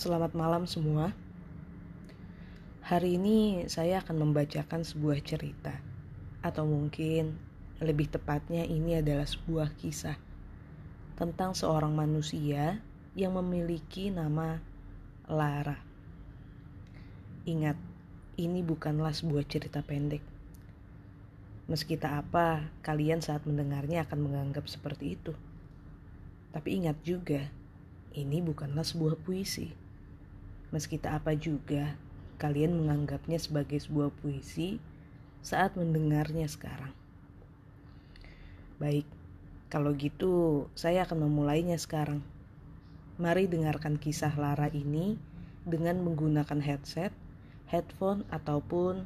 Selamat malam semua. Hari ini saya akan membacakan sebuah cerita, atau mungkin lebih tepatnya ini adalah sebuah kisah tentang seorang manusia yang memiliki nama Lara. Ingat, ini bukanlah sebuah cerita pendek. Meski tak apa, kalian saat mendengarnya akan menganggap seperti itu. Tapi ingat juga, ini bukanlah sebuah puisi. Meski tak apa juga, kalian menganggapnya sebagai sebuah puisi saat mendengarnya sekarang. Baik, kalau gitu saya akan memulainya sekarang. Mari dengarkan kisah Lara ini dengan menggunakan headset, headphone, ataupun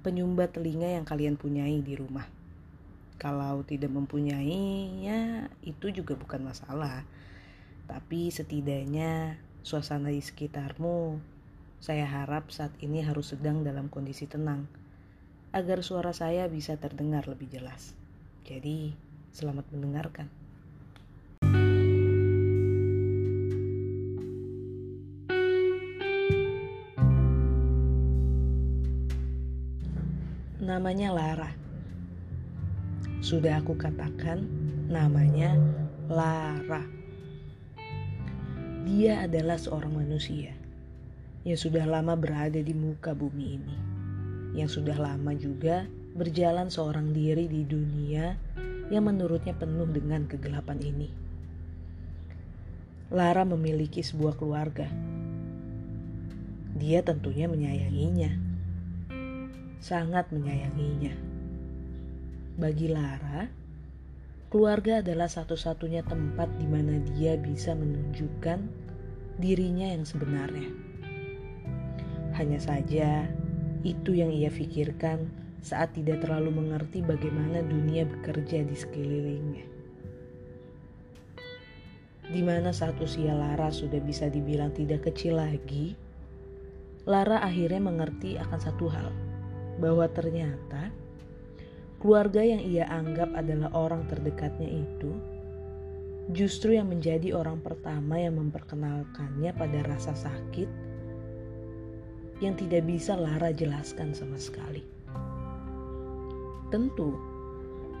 penyumbat telinga yang kalian punyai di rumah. Kalau tidak mempunyainya, itu juga bukan masalah. Tapi setidaknya suasana di sekitarmu, saya harap saat ini harus sedang dalam kondisi tenang, agar suara saya bisa terdengar lebih jelas. Jadi, selamat mendengarkan. Namanya Lara. Sudah aku katakan, namanya Lara. Dia adalah seorang manusia yang sudah lama berada di muka bumi ini, yang sudah lama juga berjalan seorang diri di dunia yang menurutnya penuh dengan kegelapan ini. Lara memiliki sebuah keluarga. Dia tentunya menyayanginya sangat menyayanginya. Bagi Lara, keluarga adalah satu-satunya tempat di mana dia bisa menunjukkan dirinya yang sebenarnya. Hanya saja, itu yang ia pikirkan saat tidak terlalu mengerti bagaimana dunia bekerja di sekelilingnya. Di mana saat usia Lara sudah bisa dibilang tidak kecil lagi, Lara akhirnya mengerti akan satu hal bahwa ternyata keluarga yang ia anggap adalah orang terdekatnya itu justru yang menjadi orang pertama yang memperkenalkannya pada rasa sakit yang tidak bisa Lara jelaskan sama sekali. Tentu,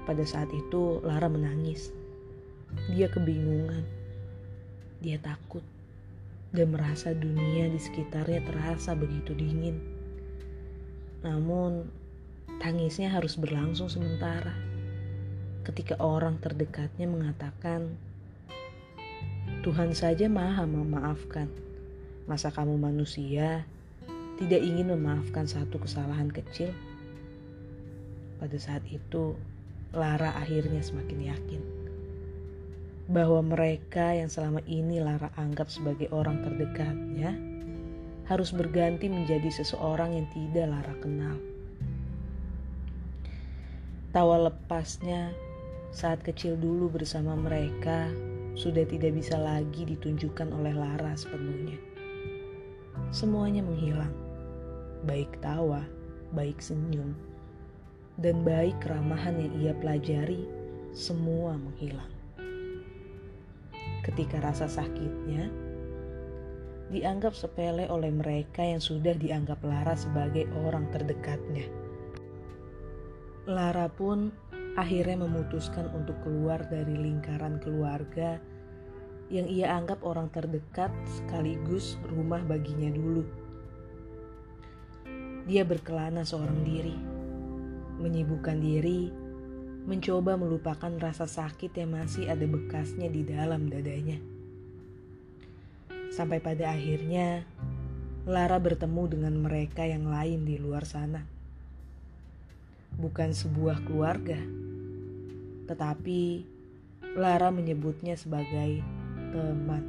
pada saat itu Lara menangis. Dia kebingungan. Dia takut dan merasa dunia di sekitarnya terasa begitu dingin. Namun, tangisnya harus berlangsung sementara. Ketika orang terdekatnya mengatakan, "Tuhan saja Maha memaafkan. Masa kamu manusia tidak ingin memaafkan satu kesalahan kecil?" Pada saat itu, Lara akhirnya semakin yakin bahwa mereka yang selama ini Lara anggap sebagai orang terdekatnya harus berganti menjadi seseorang yang tidak Lara kenal. Tawa lepasnya saat kecil dulu bersama mereka sudah tidak bisa lagi ditunjukkan oleh Lara sepenuhnya. Semuanya menghilang, baik tawa, baik senyum, dan baik keramahan yang ia pelajari, semua menghilang. Ketika rasa sakitnya dianggap sepele oleh mereka yang sudah dianggap Lara sebagai orang terdekatnya. Lara pun akhirnya memutuskan untuk keluar dari lingkaran keluarga yang ia anggap orang terdekat sekaligus rumah baginya dulu. Dia berkelana seorang diri, menyibukkan diri, mencoba melupakan rasa sakit yang masih ada bekasnya di dalam dadanya. Sampai pada akhirnya Lara bertemu dengan mereka yang lain di luar sana. Bukan sebuah keluarga, tetapi Lara menyebutnya sebagai teman.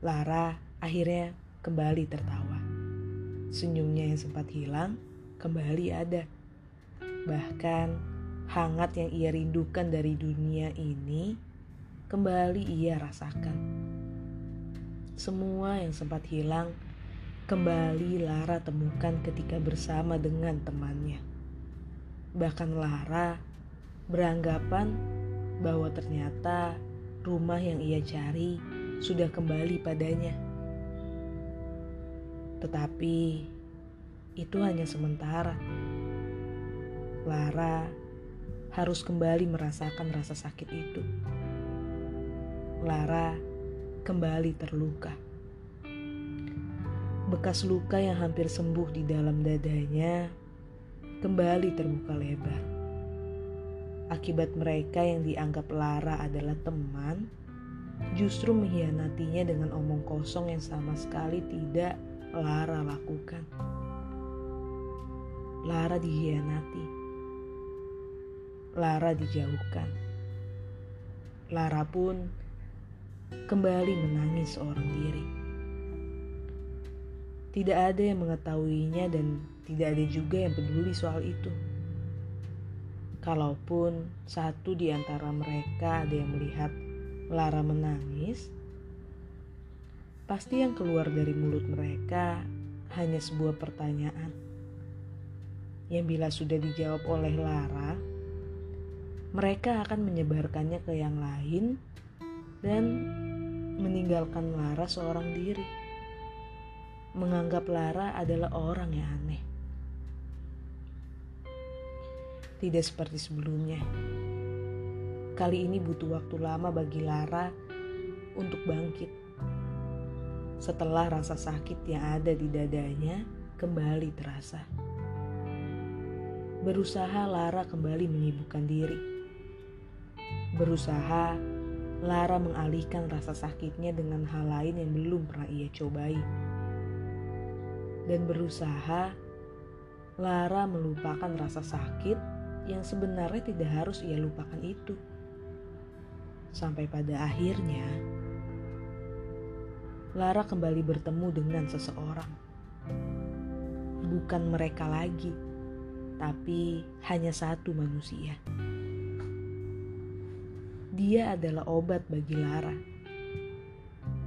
Lara akhirnya kembali tertawa. Senyumnya yang sempat hilang kembali ada. Bahkan hangat yang ia rindukan dari dunia ini kembali ia rasakan. Semua yang sempat hilang kembali Lara temukan ketika bersama dengan temannya. Bahkan Lara beranggapan bahwa ternyata rumah yang ia cari sudah kembali padanya. Tetapi itu hanya sementara. Lara harus kembali merasakan rasa sakit itu. Lara kembali terluka. Bekas luka yang hampir sembuh di dalam dadanya kembali terbuka lebar. Akibat mereka yang dianggap Lara adalah teman, justru mengkhianatinya dengan omong kosong yang sama sekali tidak Lara lakukan. Lara dikhianati. Lara dijauhkan. Lara pun kembali menangis seorang diri. Tidak ada yang mengetahuinya dan tidak ada juga yang peduli soal itu. Kalaupun satu di antara mereka ada yang melihat Lara menangis, pasti yang keluar dari mulut mereka hanya sebuah pertanyaan. Yang bila sudah dijawab oleh Lara, mereka akan menyebarkannya ke yang lain dan meninggalkan Lara seorang diri menganggap Lara adalah orang yang aneh. Tidak seperti sebelumnya. Kali ini butuh waktu lama bagi Lara untuk bangkit. Setelah rasa sakit yang ada di dadanya kembali terasa. Berusaha Lara kembali menyibukkan diri. Berusaha Lara mengalihkan rasa sakitnya dengan hal lain yang belum pernah ia cobai dan berusaha, Lara melupakan rasa sakit yang sebenarnya tidak harus ia lupakan itu. Sampai pada akhirnya, Lara kembali bertemu dengan seseorang. Bukan mereka lagi, tapi hanya satu manusia. Dia adalah obat bagi Lara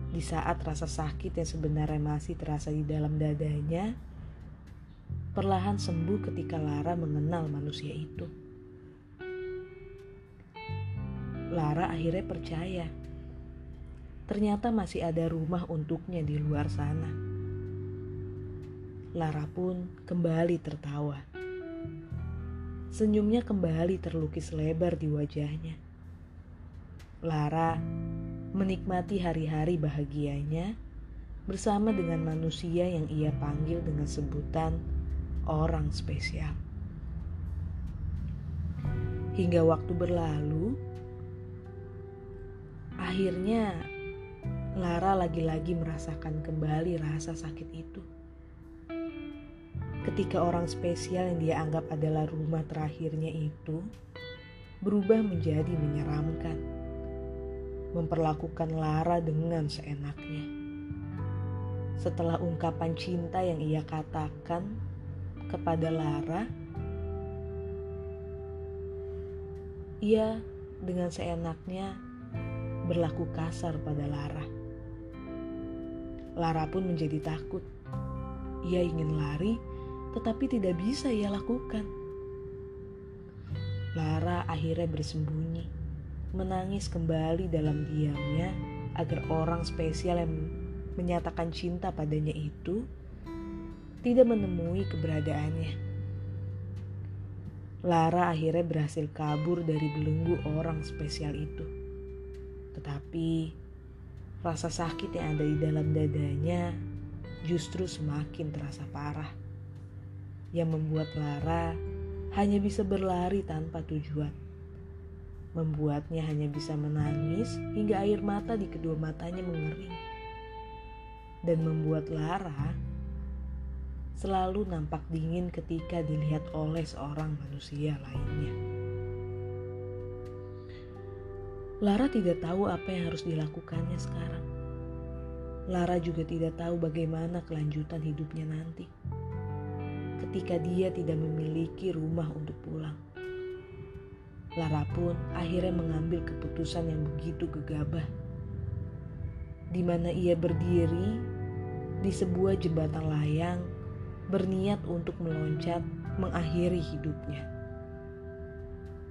di saat rasa sakit yang sebenarnya masih terasa di dalam dadanya, perlahan sembuh ketika Lara mengenal manusia itu. Lara akhirnya percaya, ternyata masih ada rumah untuknya di luar sana. Lara pun kembali tertawa. Senyumnya kembali terlukis lebar di wajahnya. Lara menikmati hari-hari bahagianya bersama dengan manusia yang ia panggil dengan sebutan orang spesial. Hingga waktu berlalu, akhirnya Lara lagi-lagi merasakan kembali rasa sakit itu. Ketika orang spesial yang dia anggap adalah rumah terakhirnya itu berubah menjadi menyeramkan memperlakukan Lara dengan seenaknya. Setelah ungkapan cinta yang ia katakan kepada Lara, ia dengan seenaknya berlaku kasar pada Lara. Lara pun menjadi takut. Ia ingin lari, tetapi tidak bisa ia lakukan. Lara akhirnya bersembunyi menangis kembali dalam diamnya agar orang spesial yang menyatakan cinta padanya itu tidak menemui keberadaannya. Lara akhirnya berhasil kabur dari belenggu orang spesial itu. Tetapi rasa sakit yang ada di dalam dadanya justru semakin terasa parah. Yang membuat Lara hanya bisa berlari tanpa tujuan membuatnya hanya bisa menangis hingga air mata di kedua matanya mengering. Dan membuat Lara selalu nampak dingin ketika dilihat oleh seorang manusia lainnya. Lara tidak tahu apa yang harus dilakukannya sekarang. Lara juga tidak tahu bagaimana kelanjutan hidupnya nanti. Ketika dia tidak memiliki rumah untuk pulang. Lara pun akhirnya mengambil keputusan yang begitu gegabah. Di mana ia berdiri di sebuah jembatan layang berniat untuk meloncat mengakhiri hidupnya.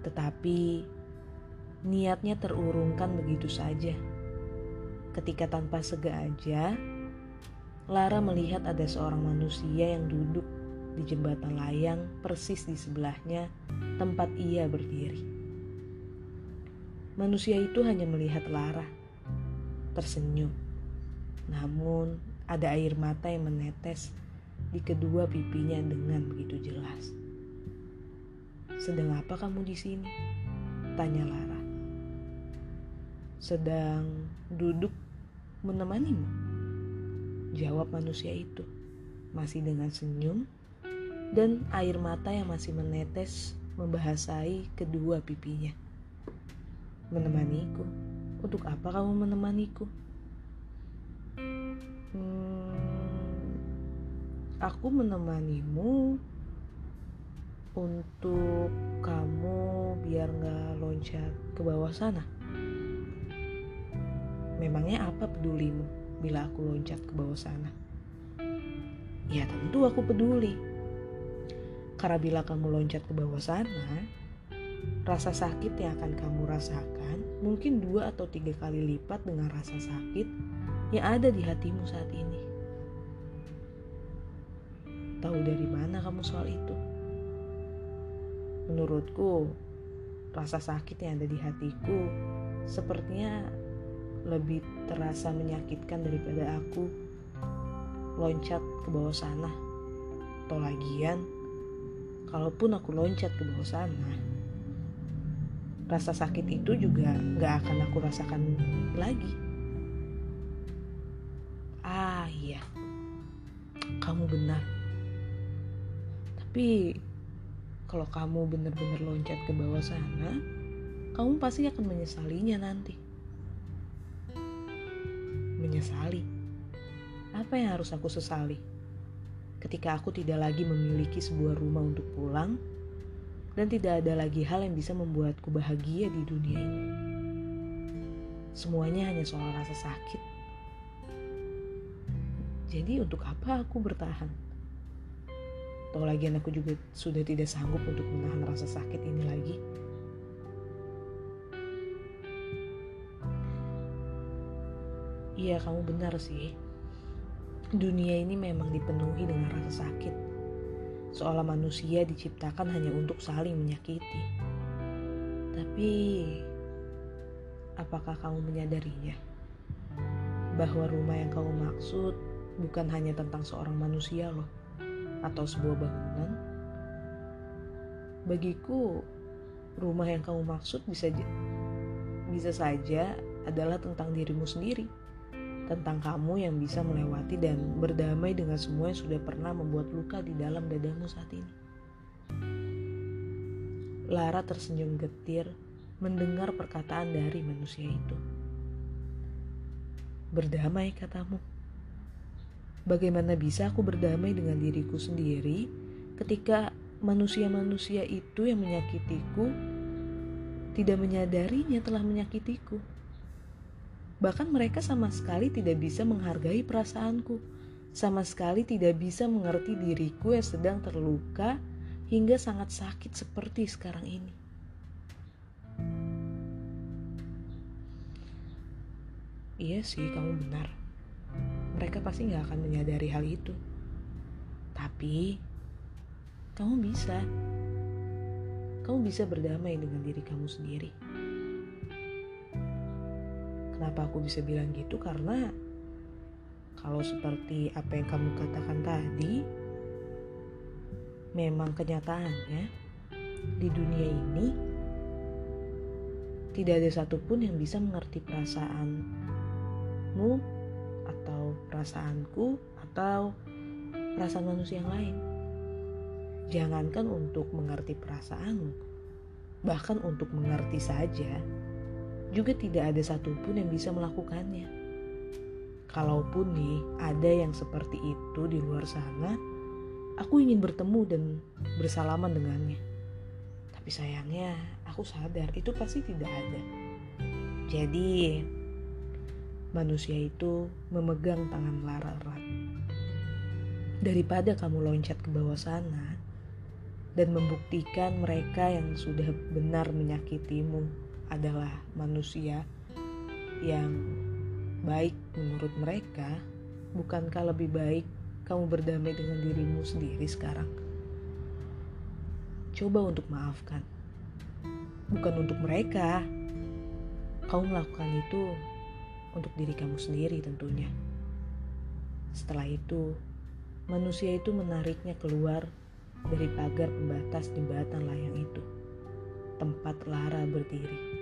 Tetapi niatnya terurungkan begitu saja. ketika tanpa sengaja Lara melihat ada seorang manusia yang duduk di jembatan layang persis di sebelahnya tempat ia berdiri. Manusia itu hanya melihat Lara, tersenyum. Namun ada air mata yang menetes di kedua pipinya dengan begitu jelas. Sedang apa kamu di sini? Tanya Lara. Sedang duduk menemanimu. Jawab manusia itu, masih dengan senyum dan air mata yang masih menetes membahasai kedua pipinya. Menemaniku? Untuk apa kamu menemaniku? aku menemanimu untuk kamu biar nggak loncat ke bawah sana. Memangnya apa pedulimu bila aku loncat ke bawah sana? Ya tentu aku peduli. Karena bila kamu loncat ke bawah sana, rasa sakit yang akan kamu rasakan mungkin dua atau tiga kali lipat dengan rasa sakit yang ada di hatimu saat ini. Tahu dari mana kamu soal itu? Menurutku, rasa sakit yang ada di hatiku sepertinya lebih terasa menyakitkan daripada aku loncat ke bawah sana. Atau lagian, kalaupun aku loncat ke bawah sana, rasa sakit itu juga gak akan aku rasakan lagi. Ah iya, kamu benar. Tapi kalau kamu benar-benar loncat ke bawah sana, kamu pasti akan menyesalinya nanti. Menyesali? Apa yang harus aku sesali? Ketika aku tidak lagi memiliki sebuah rumah untuk pulang, dan tidak ada lagi hal yang bisa membuatku bahagia di dunia ini. Semuanya hanya soal rasa sakit. Jadi untuk apa aku bertahan? Atau lagian aku juga sudah tidak sanggup untuk menahan rasa sakit ini lagi. Iya, kamu benar sih. Dunia ini memang dipenuhi dengan rasa sakit. Seolah manusia diciptakan hanya untuk saling menyakiti. Tapi, apakah kamu menyadarinya? Bahwa rumah yang kamu maksud bukan hanya tentang seorang manusia loh atau sebuah bangunan, bagiku rumah yang kamu maksud bisa bisa saja adalah tentang dirimu sendiri, tentang kamu yang bisa melewati dan berdamai dengan semua yang sudah pernah membuat luka di dalam dadamu saat ini. Lara tersenyum getir mendengar perkataan dari manusia itu. Berdamai katamu. Bagaimana bisa aku berdamai dengan diriku sendiri ketika manusia-manusia itu yang menyakitiku tidak menyadarinya telah menyakitiku? Bahkan mereka sama sekali tidak bisa menghargai perasaanku, sama sekali tidak bisa mengerti diriku yang sedang terluka hingga sangat sakit seperti sekarang ini. Iya sih, kamu benar mereka pasti nggak akan menyadari hal itu. Tapi kamu bisa. Kamu bisa berdamai dengan diri kamu sendiri. Kenapa aku bisa bilang gitu? Karena kalau seperti apa yang kamu katakan tadi, memang kenyataannya di dunia ini tidak ada satupun yang bisa mengerti perasaanmu atau perasaanku atau perasaan manusia yang lain. Jangankan untuk mengerti perasaanmu, bahkan untuk mengerti saja, juga tidak ada satupun yang bisa melakukannya. Kalaupun nih ada yang seperti itu di luar sana, aku ingin bertemu dan bersalaman dengannya. Tapi sayangnya aku sadar itu pasti tidak ada. Jadi manusia itu memegang tangan Lara erat. Daripada kamu loncat ke bawah sana dan membuktikan mereka yang sudah benar menyakitimu adalah manusia yang baik menurut mereka, bukankah lebih baik kamu berdamai dengan dirimu sendiri sekarang? Coba untuk maafkan. Bukan untuk mereka. Kamu melakukan itu untuk diri kamu sendiri tentunya. Setelah itu, manusia itu menariknya keluar dari pagar pembatas jembatan layang itu, tempat Lara berdiri.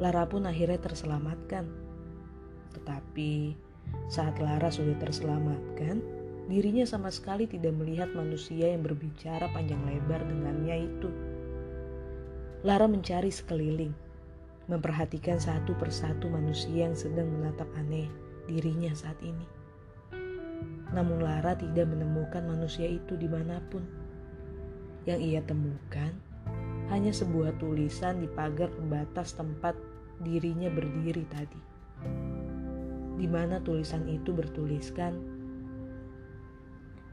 Lara pun akhirnya terselamatkan. Tetapi saat Lara sudah terselamatkan, dirinya sama sekali tidak melihat manusia yang berbicara panjang lebar dengannya itu. Lara mencari sekeliling, memperhatikan satu persatu manusia yang sedang menatap aneh dirinya saat ini. Namun Lara tidak menemukan manusia itu di mana pun. Yang ia temukan hanya sebuah tulisan di pagar pembatas tempat dirinya berdiri tadi. Di mana tulisan itu bertuliskan,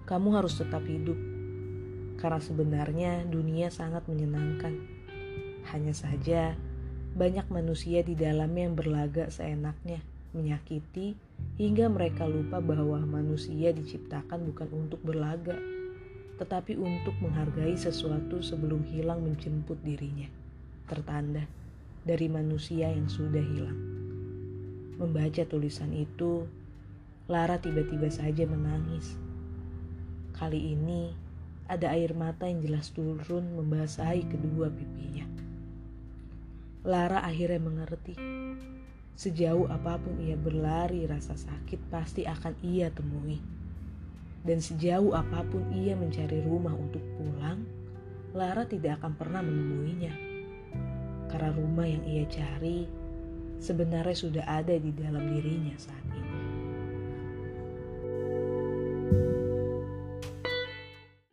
"Kamu harus tetap hidup, karena sebenarnya dunia sangat menyenangkan. Hanya saja, banyak manusia di dalamnya yang berlagak seenaknya, menyakiti, hingga mereka lupa bahwa manusia diciptakan bukan untuk berlagak, tetapi untuk menghargai sesuatu sebelum hilang menjemput dirinya. Tertanda dari manusia yang sudah hilang. Membaca tulisan itu, Lara tiba-tiba saja menangis. Kali ini, ada air mata yang jelas turun membasahi kedua pipinya. Lara akhirnya mengerti. Sejauh apa pun ia berlari, rasa sakit pasti akan ia temui. Dan sejauh apa pun ia mencari rumah untuk pulang, Lara tidak akan pernah menemuinya. Karena rumah yang ia cari sebenarnya sudah ada di dalam dirinya saat ini.